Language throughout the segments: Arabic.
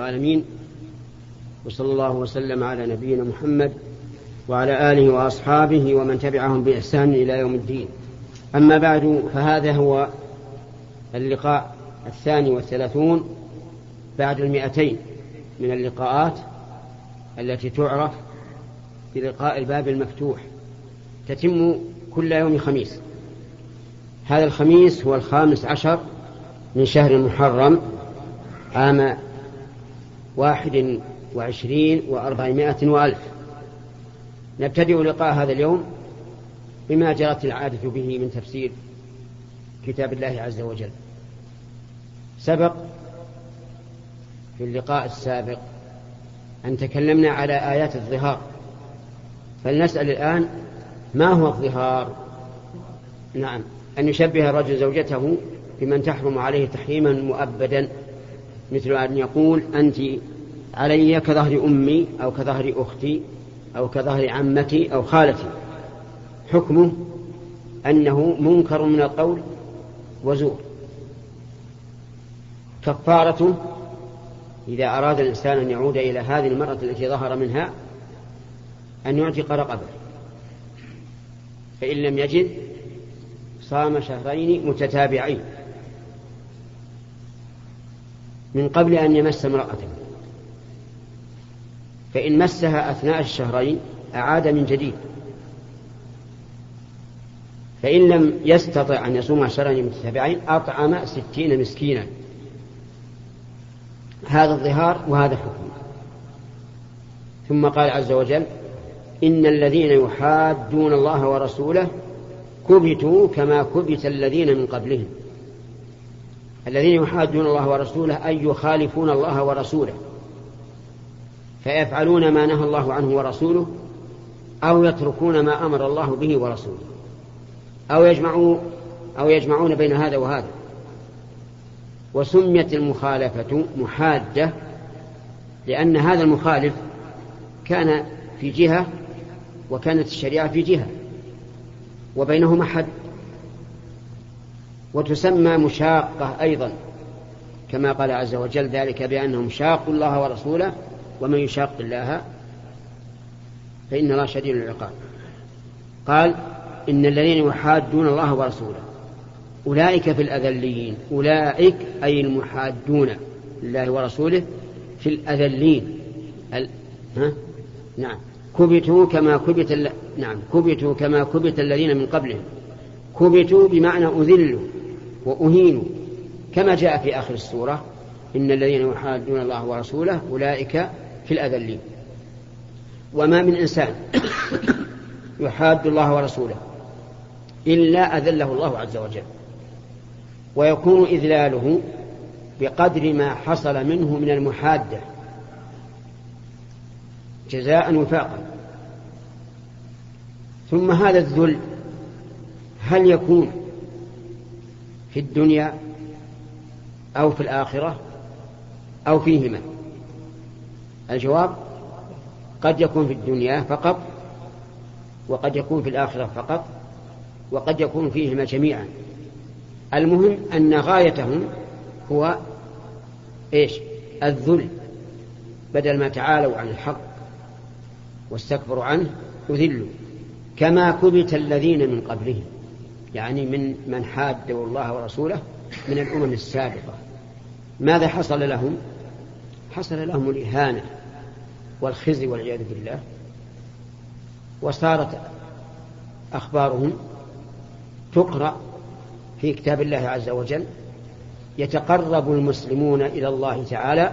العالمين وصلى الله وسلم على نبينا محمد وعلى آله وأصحابه ومن تبعهم بإحسان إلى يوم الدين. أما بعد فهذا هو اللقاء الثاني والثلاثون بعد المئتين من اللقاءات التي تعرف بلقاء الباب المفتوح. تتم كل يوم خميس. هذا الخميس هو الخامس عشر من شهر المحرم عام واحد وعشرين وأربعمائة وألف. نبتدئ لقاء هذا اليوم بما جرت العادة به من تفسير كتاب الله عز وجل. سبق في اللقاء السابق أن تكلمنا على آيات الظهار. فلنسأل الآن ما هو الظهار؟ نعم. أن يشبه الرجل زوجته بمن تحرم عليه تحريما مؤبدا. مثل أن يقول أنت علي كظهر أمي أو كظهر أختي أو كظهر عمتي أو خالتي. حكمه أنه منكر من القول وزور. كفارته إذا أراد الإنسان أن يعود إلى هذه المرأة التي ظهر منها أن يعتق رقبة. فإن لم يجد صام شهرين متتابعين. من قبل أن يمس امرأته. فإن مسها أثناء الشهرين أعاد من جديد. فإن لم يستطع أن يصوم شهرين متتابعين أطعم ستين مسكينا. هذا الظهار وهذا حكم ثم قال عز وجل إن الذين يحادون الله ورسوله كبتوا كما كبت الذين من قبلهم. الذين يحادون الله ورسوله أي يخالفون الله ورسوله فيفعلون ما نهى الله عنه ورسوله أو يتركون ما أمر الله به ورسوله أو يجمعوا أو يجمعون بين هذا وهذا. وسميت المخالفة محادة لأن هذا المخالف كان في جهة وكانت الشريعة في جهة وبينهما حد. وتسمى مشاقة أيضا كما قال عز وجل ذلك بأنهم شاقوا الله ورسوله ومن يشاق الله فإن الله شديد العقاب. قال إن الذين يحادون الله ورسوله أولئك في الأذلين أولئك أي المحادون لله ورسوله في الأذلين. ال... ها؟ نعم. كبتوا كما كبت ال... نعم كبتوا كما كبت الذين من قبلهم. كبتوا بمعنى أذلوا. وأهينوا كما جاء في آخر السورة إن الذين يحادون الله ورسوله أولئك في الأذلين. وما من إنسان يحاد الله ورسوله إلا أذله الله عز وجل. ويكون إذلاله بقدر ما حصل منه من المحادة. جزاء وفاقا. ثم هذا الذل هل يكون في الدنيا أو في الآخرة أو فيهما. الجواب قد يكون في الدنيا فقط وقد يكون في الآخرة فقط وقد يكون فيهما جميعا. المهم أن غايتهم هو إيش؟ الذل. بدل ما تعالوا عن الحق واستكبروا عنه أذلوا. كما كبت الذين من قبلهم. يعني من من حادوا الله ورسوله من الأمم السابقة. ماذا حصل لهم؟ حصل لهم الإهانة والخزي والعياذ بالله. وصارت أخبارهم تقرأ في كتاب الله عز وجل يتقرب المسلمون إلى الله تعالى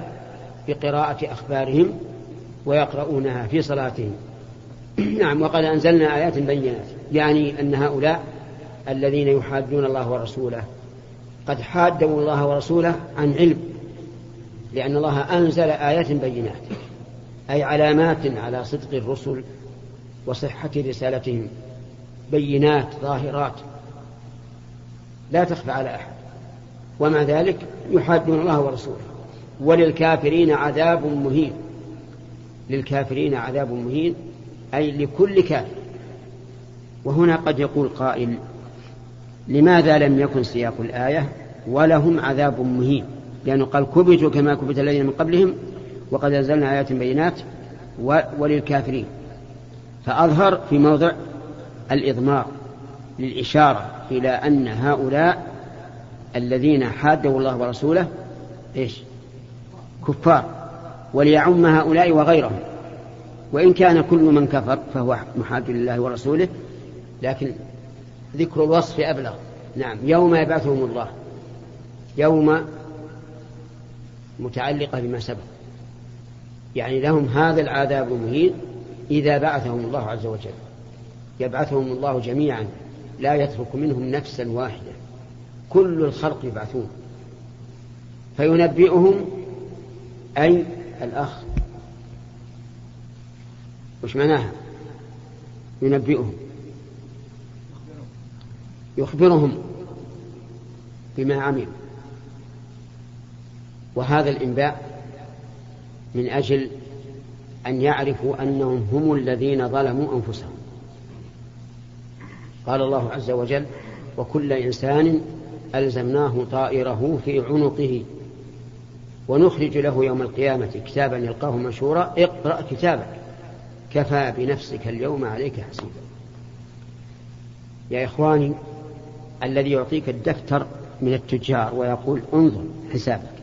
بقراءة أخبارهم ويقرؤونها في صلاتهم. نعم وقد أنزلنا آيات بينات يعني أن هؤلاء الذين يحادون الله ورسوله. قد حادوا الله ورسوله عن علم لأن الله أنزل آيات بينات أي علامات على صدق الرسل وصحة رسالتهم. بينات ظاهرات. لا تخفى على أحد. ومع ذلك يحادون الله ورسوله. وللكافرين عذاب مهين. للكافرين عذاب مهين أي لكل كافر. وهنا قد يقول قائل لماذا لم يكن سياق الآية ولهم عذاب مهين؟ لأنه قال كبتوا كما كبت الذين من قبلهم وقد أنزلنا آيات بينات وللكافرين. فأظهر في موضع الإضمار للإشارة إلى أن هؤلاء الذين حادوا الله ورسوله إيش؟ كفار. وليعم هؤلاء وغيرهم. وإن كان كل من كفر فهو محاد لله ورسوله لكن ذكر الوصف أبلغ. نعم يوم يبعثهم الله. يوم متعلقة بما سبق. يعني لهم هذا العذاب المهين إذا بعثهم الله عز وجل. يبعثهم الله جميعا. لا يترك منهم نفسا واحدة. كل الخلق يبعثون. فينبئهم أي الأخ. وش معناها؟ ينبئهم. يخبرهم بما عملوا. وهذا الإنباء من أجل أن يعرفوا أنهم هم الذين ظلموا أنفسهم. قال الله عز وجل وكل إنسان ألزمناه طائره في عنقه. ونخرج له يوم القيامة كتابا يلقاه منشورا اقرأ كتابك كفى بنفسك اليوم عليك حسيبا. يا إخواني الذي يعطيك الدفتر من التجار ويقول انظر حسابك.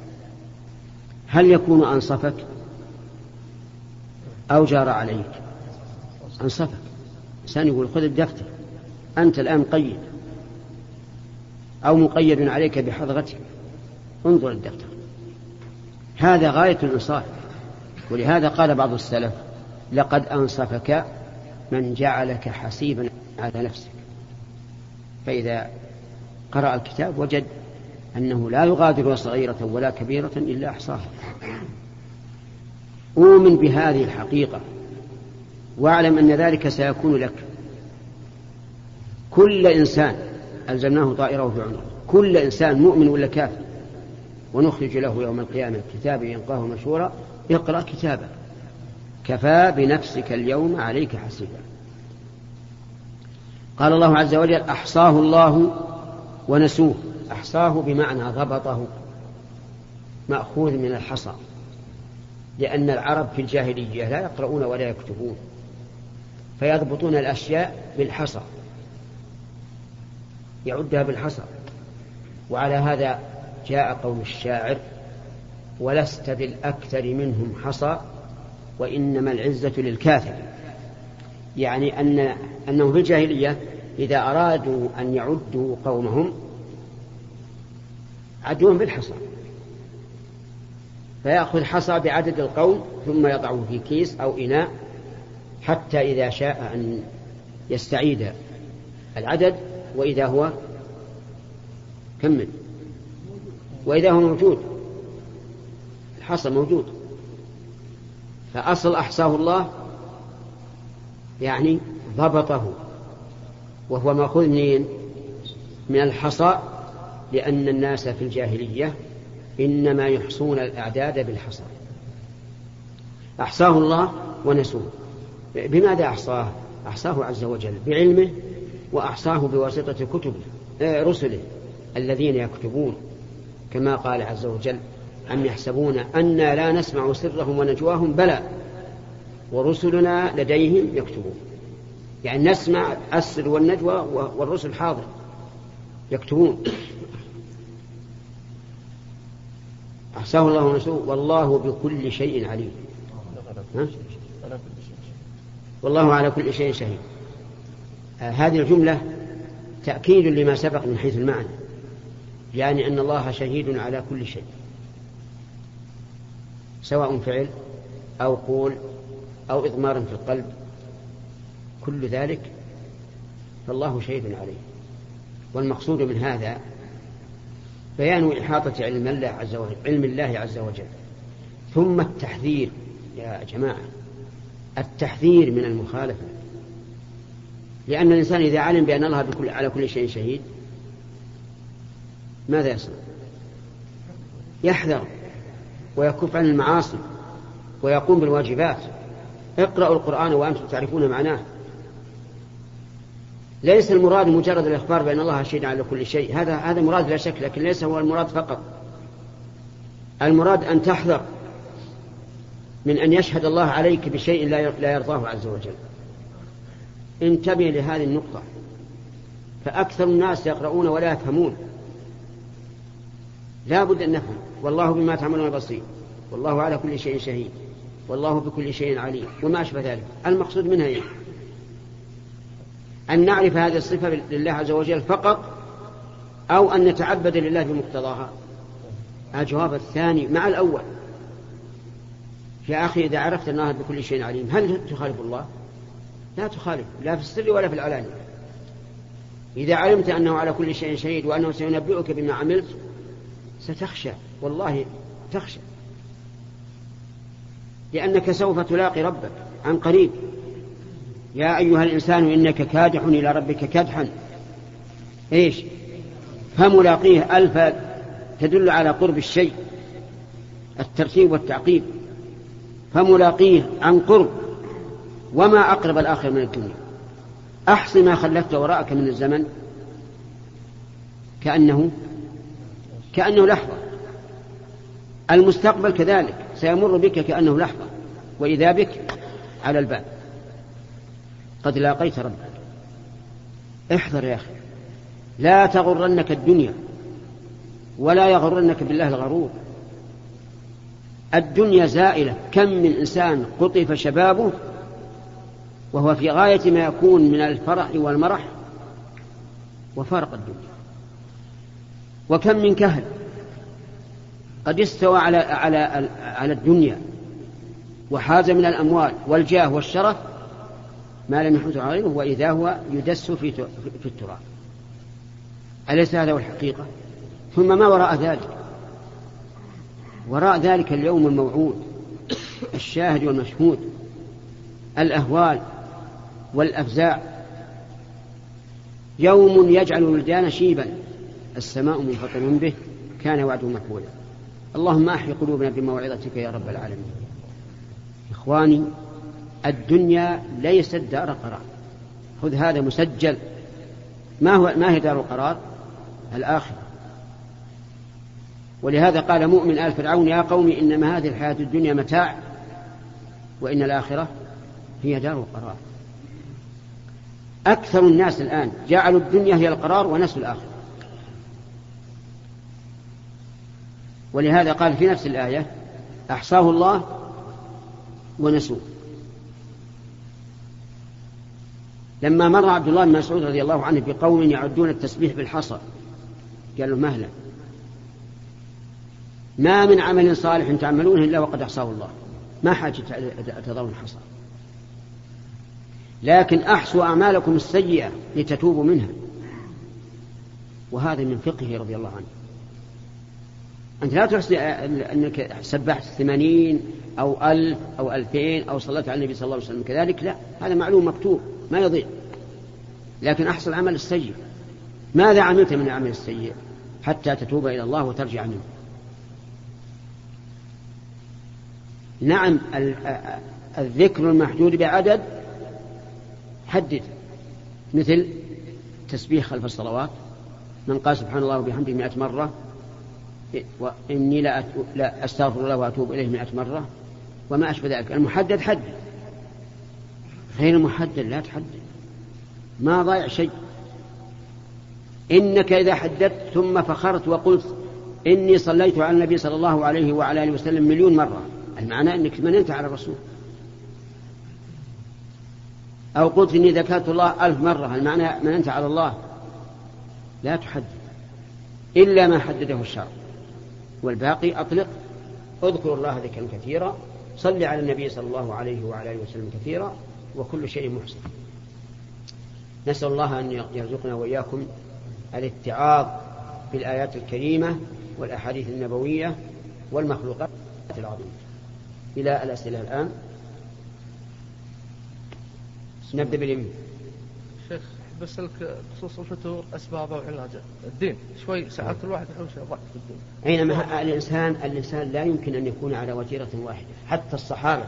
هل يكون أنصفك أو جار عليك؟ أنصفك. إنسان يقول خذ الدفتر. أنت الآن مقيد. أو مقيد عليك بحضرتك. انظر الدفتر. هذا غاية الإنصاف. ولهذا قال بعض السلف لقد أنصفك من جعلك حسيبا على نفسك. فإذا قرأ الكتاب وجد أنه لا يغادر صغيرة ولا كبيرة إلا أحصاها. أؤمن بهذه الحقيقة وأعلم أن ذلك سيكون لك. كل إنسان ألزمناه طائره في عنقه كل إنسان مؤمن ولا كافر؟ ونخرج له يوم القيامة كتابا يلقاه مشهورا اقرأ كتابه كفى بنفسك اليوم عليك حسيبا. قال الله عز وجل أحصاه الله ونسوه. أحصاه بمعنى ضبطه. مأخوذ من الحصى. لأن العرب في الجاهلية لا يقرؤون ولا يكتبون. فيضبطون الأشياء بالحصى. يعدها بالحصى. وعلى هذا جاء قول الشاعر ولست بالأكثر منهم حصى وإنما العزة للكافر. يعني أن أنهم في الجاهلية إذا أرادوا أن يعدوا قومهم عدوهم بالحصى. فيأخذ حصى بعدد القوم ثم يضعه في كيس أو إناء حتى إذا شاء أن يستعيد العدد وإذا هو كمل وإذا هو موجود. الحصى موجود. فأصل أحصاه الله يعني ضبطه. وهو مأخوذ منين من الحصى لأن الناس في الجاهلية إنما يحصون الأعداد بالحصى. أحصاه الله ونسوه. بماذا أحصاه؟ أحصاه عز وجل بعلمه وأحصاه بواسطة كتبه آه، رسله الذين يكتبون. كما قال عز وجل أم يحسبون أنا لا نسمع سرهم ونجواهم؟ بلى. ورسلنا لديهم يكتبون. يعني نسمع السر والنجوى والرسل حاضر يكتبون. أحساه الله ونسوه والله بكل شيء عليم. ها؟ والله على كل شيء شهيد. آه هذه الجملة تأكيد لما سبق من حيث المعنى يعني أن الله شهيد على كل شيء. سواء فعل أو قول أو إضمار في القلب. كل ذلك فالله شهيد عليه. والمقصود من هذا بيان إحاطة علم الله عز وجل علم الله عز وجل. ثم التحذير يا جماعة التحذير من المخالفة. لأن الإنسان إذا علم بأن الله بكل على كل شيء شهيد ماذا يصنع؟ يحذر ويكف عن المعاصي ويقوم بالواجبات. اقرأوا القرآن وأنتم تعرفون معناه. ليس المراد مجرد الإخبار بأن الله شهيد على كل شيء. هذا هذا مراد لا شك لكن ليس هو المراد فقط. المراد أن تحذر من أن يشهد الله عليك بشيء لا يرضاه عز وجل. انتبه لهذه النقطة. فأكثر الناس يقرؤون ولا يفهمون. لا بد أن نفهم. والله بما تعملون بصير. والله على كل شيء شهيد. والله بكل شيء عليم. وما أشبه ذلك. المقصود منها إيه؟ أن نعرف هذه الصفة لله عز وجل فقط أو أن نتعبد لله بمقتضاها. الجواب الثاني مع الأول. يا أخي إذا عرفت أن الله بكل شيء عليم هل تخالف الله؟ لا تخالف لا في السر ولا في العلانية. إذا علمت أنه على كل شيء شهيد وأنه سينبئك بما عملت ستخشى والله تخشى. لأنك سوف تلاقي ربك عن قريب. يا أيها الإنسان إنك كادح إلى ربك كدحا. إيش؟ فملاقيه ألف تدل على قرب الشيء الترتيب والتعقيب. فملاقيه عن قرب وما أقرب الآخر من الدنيا. أحص ما خلفت وراءك من الزمن. كأنه كأنه لحظة. المستقبل كذلك سيمر بك كأنه لحظة. وإذا بك على الباب. قد لاقيت ربك. احذر يا أخي. لا تغرنك الدنيا ولا يغرنك بالله الغرور. الدنيا زائلة. كم من إنسان قطف شبابه وهو في غاية ما يكون من الفرح والمرح وفارق الدنيا. وكم من كهل قد استوى على على على الدنيا وحاز من الأموال والجاه والشرف ما لم يحوز عليه وإذا هو يدس في في التراب. أليس هذا هو الحقيقة؟ ثم ما وراء ذلك؟ وراء ذلك اليوم الموعود الشاهد والمشهود الأهوال والأفزاع. يوم يجعل الولدان شيبا السماء منفطر به كان وعده مفعولا. اللهم أحي قلوبنا بموعظتك يا رب العالمين. إخواني الدنيا ليست دار قرار. خذ هذا مسجل. ما هو ما هي دار القرار؟ الآخرة. ولهذا قال مؤمن آل فرعون يا قوم إنما هذه الحياة الدنيا متاع وإن الآخرة هي دار القرار. أكثر الناس الآن جعلوا الدنيا هي القرار ونسوا الآخرة. ولهذا قال في نفس الآية أحصاه الله ونسوه. لما مر عبد الله بن مسعود رضي الله عنه بقوم يعدون التسبيح بالحصى قال له مهلا. ما من عمل صالح تعملونه إلا وقد أحصاه الله. ما حاجة تضعون الحصى لكن أحصوا أعمالكم السيئة لتتوبوا منها. وهذا من فقهه رضي الله عنه. أنت لا تحصي أنك سبحت ثمانين أو ألف أو ألفين أو صليت على النبي صلى الله عليه وسلم. كذلك لا هذا معلوم مكتوب. ما يضيع. لكن أحصل العمل السيء. ماذا عملت من العمل السيء؟ حتى تتوب إلى الله وترجع منه. نعم الذكر المحدود بعدد حدد. مثل تسبيح خلف الصلوات. من قال سبحان الله وبحمده مئة مرة وإني لا, لا أستغفر الله وأتوب إليه مئة مرة وما أشبه ذلك. المحدد حدد غير المحدد لا تحدد. ما ضايع شيء. إنك إذا حددت ثم فخرت وقلت إني صليت على النبي صلى الله عليه وعلى آله وسلم مليون مرة. المعنى أنك مننت على الرسول. أو قلت إني ذكرت الله ألف مرة المعنى مننت على الله. لا تحدد. إلا ما حدده الشرع. والباقي أطلق. اذكر الله ذكرا كثيرا. صل على النبي صلى الله عليه وعلى آله وسلم كثيرا. وكل شيء محسن. نسأل الله أن يرزقنا وإياكم الاتعاظ بالآيات الكريمة والأحاديث النبوية والمخلوقات العظيمة. إلى الأسئلة الآن. نبدأ باليمين. شيخ بسألك بخصوص الفتور أسبابه وعلاجه الدين. شوي ساعات الواحد يحوش ضعف في الدين. حينما الإنسان؟ الإنسان لا يمكن أن يكون على وتيرة واحدة. حتى الصحابة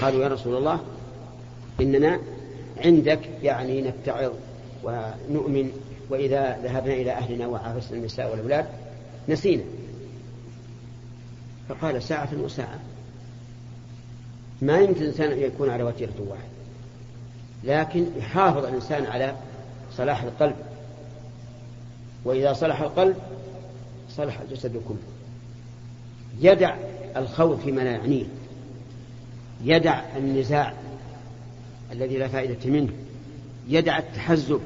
قالوا يا رسول الله إننا عندك يعني نتعظ ونؤمن وإذا ذهبنا إلى أهلنا وعافسنا النساء والأولاد نسينا. فقال ساعة وساعة ما يمكن الإنسان أن يكون على وتيرة واحدة لكن يحافظ الإنسان على صلاح القلب. وإذا صلح القلب صلح الجسد كله. يدع الخوض فيما لا يعنيه. يدع النزاع الذي لا فائدة منه يدع التحزب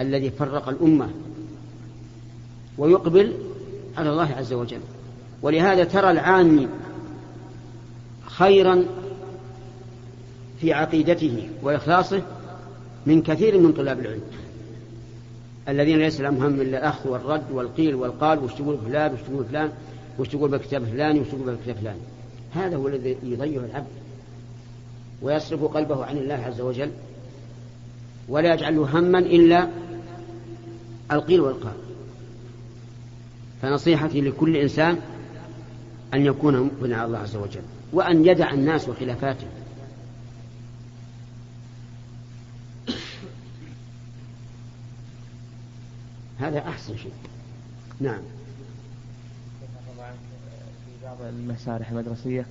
الذي فرق الأمة ويقبل على الله عز وجل. ولهذا ترى العامي خيرا في عقيدته وإخلاصه من كثير من طلاب العلم الذين ليس لهم هم إلا الأخذ والرد والقيل والقال وش تقول فلان؟ وش تقول فلان؟ وش تقول بكتاب فلان وش تقول بكتاب فلان هذا هو الذي يضيع العبد. ويصرف قلبه عن الله عز وجل ولا يجعله هما إلا القيل والقال. فنصيحتي لكل إنسان أن يكون مقبلا على الله عز وجل وأن يدع الناس وخلافاتهم هذا أحسن شيء. نعم. في بعض المسارح المدرسية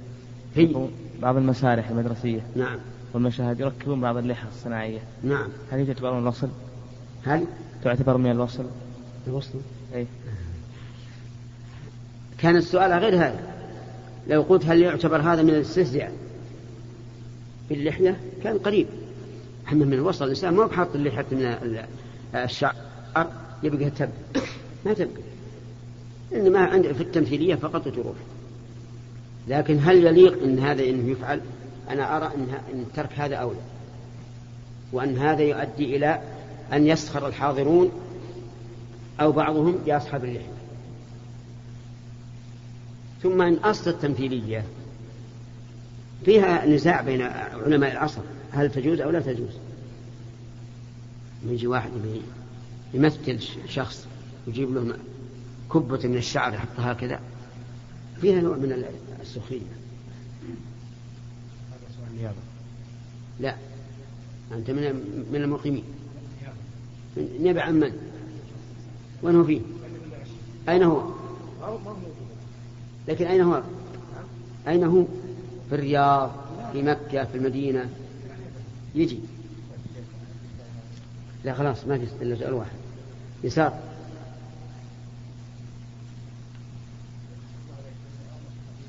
في بعض المسارح المدرسية. نعم. والمشاهد يركبون بعض اللحى الصناعية. نعم. هل هي تعتبر من الوصل؟ هل؟ تعتبر من الوصل؟ الوصل. أي كان السؤال غير هذا. لو قلت هل يعتبر هذا من الاستهزاء باللحية؟ كان قريب. أما من الوصل الإنسان ما بحط اللحية من الشعر. يبقى تبقى. ما تبقى. إنما عند في التمثيلية فقط تروح لكن هل يليق أن هذا إنه يفعل؟ أنا أرى أن, ترك هذا أولى. وأن هذا يؤدي إلى أن يسخر الحاضرون أو بعضهم بأصحاب اللحية ثم إن أصل التمثيلية فيها نزاع بين علماء العصر. هل تجوز أو لا تجوز؟ يجي واحد يمثل شخص يجيب له كبة من الشعر يحطها كذا. فيها نوع من السخرية لا أنت من من المقيمين نبع عن من؟ وين هو فيه؟ أين هو؟ لكن أين هو؟ أين هو؟ في الرياض في مكة في المدينة يجي لا خلاص ما في إلا سؤال واحد يسار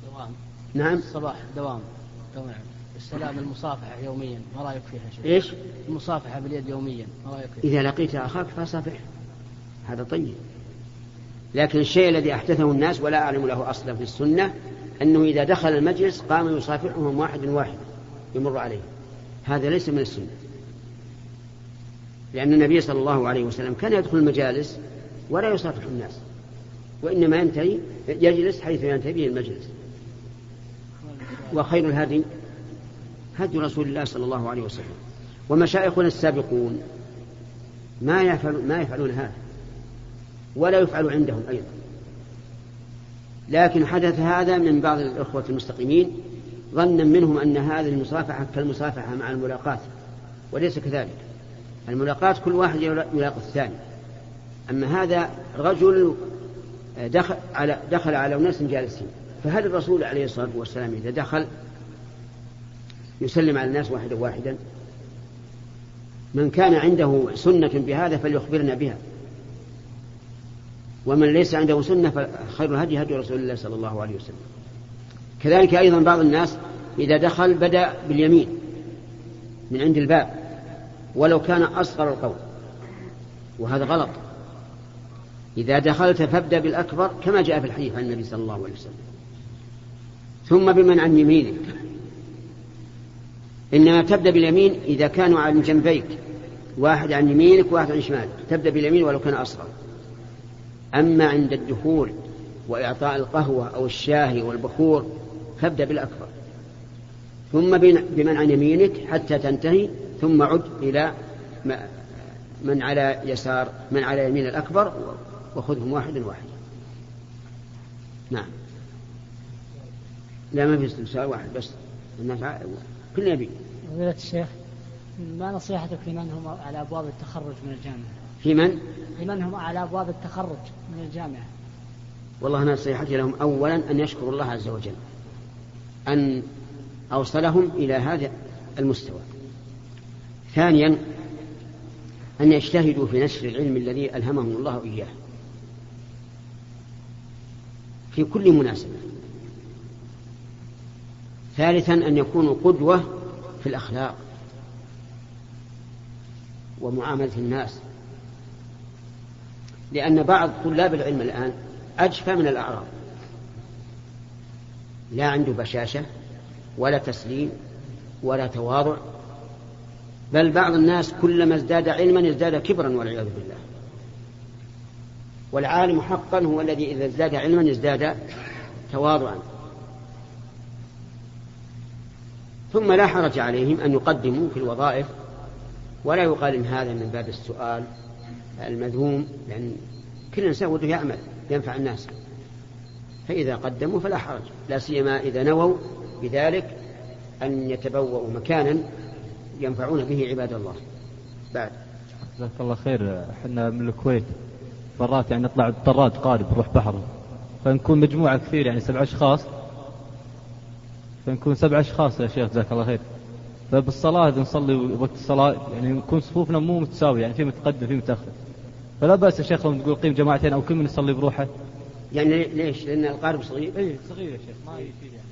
دوام نعم. الصباح دوام. دوام. السلام المصافحة يوميا ما رأيك فيها شيء؟ إيش؟ المصافحة باليد يوميا ما رأيك فيها؟ إذا لقيت أخاك فصافح. هذا طيب. لكن الشيء الذي أحدثه الناس ولا أعلم له أصلا في السنة أنه إذا دخل المجلس قام يصافحهم واحد واحد يمر عليه. هذا ليس من السنة. لأن النبي صلى الله عليه وسلم كان يدخل المجالس ولا يصافح الناس وإنما ينتهي يجلس حيث ينتهي به المجلس. وخير الهدي هدي رسول الله صلى الله عليه وسلم. ومشايخنا السابقون ما يفعل ما يفعلون هذا ولا يفعل عندهم أيضا. لكن حدث هذا من بعض الإخوة المستقيمين ظنا منهم أن هذه المصافحة كالمصافحة مع الملاقاة وليس كذلك. الملاقاة كل واحد يلاقي الثاني. أما هذا رجل دخل على دخل على أناس جالسين. فهل الرسول عليه الصلاة والسلام إذا دخل يسلم على الناس واحدا واحدا؟ من كان عنده سنة بهذا فليخبرنا بها. ومن ليس عنده سنة فخير الهدي هدي رسول الله صلى الله عليه وسلم. كذلك أيضا بعض الناس إذا دخل بدأ باليمين من عند الباب ولو كان أصغر القول. وهذا غلط. إذا دخلت فابدأ بالأكبر كما جاء في الحديث عن النبي صلى الله عليه وسلم. ثم بمن عن يمينك. إنما تبدأ باليمين إذا كانوا عن جنبيك واحد عن يمينك وواحد عن شمالك. تبدأ باليمين ولو كان أصغر. أما عند الدخول وإعطاء القهوة أو الشاهي والبخور فابدأ بالأكبر. ثم بمن عن يمينك حتى تنتهي ثم عد إلى من على يسار من على يمين الأكبر وخذهم واحدا واحدا نعم. لا ما في استفسار واحد بس الناس كل يبي فضيلة الشيخ ما نصيحتك لمن هم على أبواب التخرج من الجامعة؟ في من؟ لمن هم على أبواب التخرج من الجامعة؟ والله نصيحتي لهم أولا أن يشكروا الله عز وجل أن أوصلهم إلى هذا المستوى. ثانيا أن يجتهدوا في نشر العلم الذي ألهمهم الله إياه. في كل مناسبة. ثالثا أن يكونوا قدوة في الأخلاق ومعاملة الناس. لأن بعض طلاب العلم الآن أجفى من الأعراب. لا عنده بشاشة ولا تسليم ولا تواضع. بل بعض الناس كلما ازداد علما ازداد كبرا والعياذ بالله. والعالم حقا هو الذي إذا ازداد علما ازداد تواضعا. ثم لا حرج عليهم أن يقدموا في الوظائف ولا يقال إن هذا من باب السؤال المذموم لأن كل إنسان وده يعمل ينفع الناس. فإذا قدموا فلا حرج لا سيما إذا نووا بذلك أن يتبوأوا مكانا ينفعون به عباد الله. بعد. جزاك الله خير. إحنا من الكويت مرات يعني نطلع طراد قارب نروح بحر. فنكون مجموعة كثير يعني سبع أشخاص. فنكون سبع أشخاص يا شيخ جزاك الله خير. فبالصلاة إذا نصلي وقت الصلاة يعني نكون صفوفنا مو متساوية يعني في متقدم في متأخر. فلا بأس يا شيخ لو تقول قيم جماعتين أو كل من يصلي بروحه. يعني ليش؟ لأن القارب صغير. اي صغير يا شيخ ما يفيد يعني.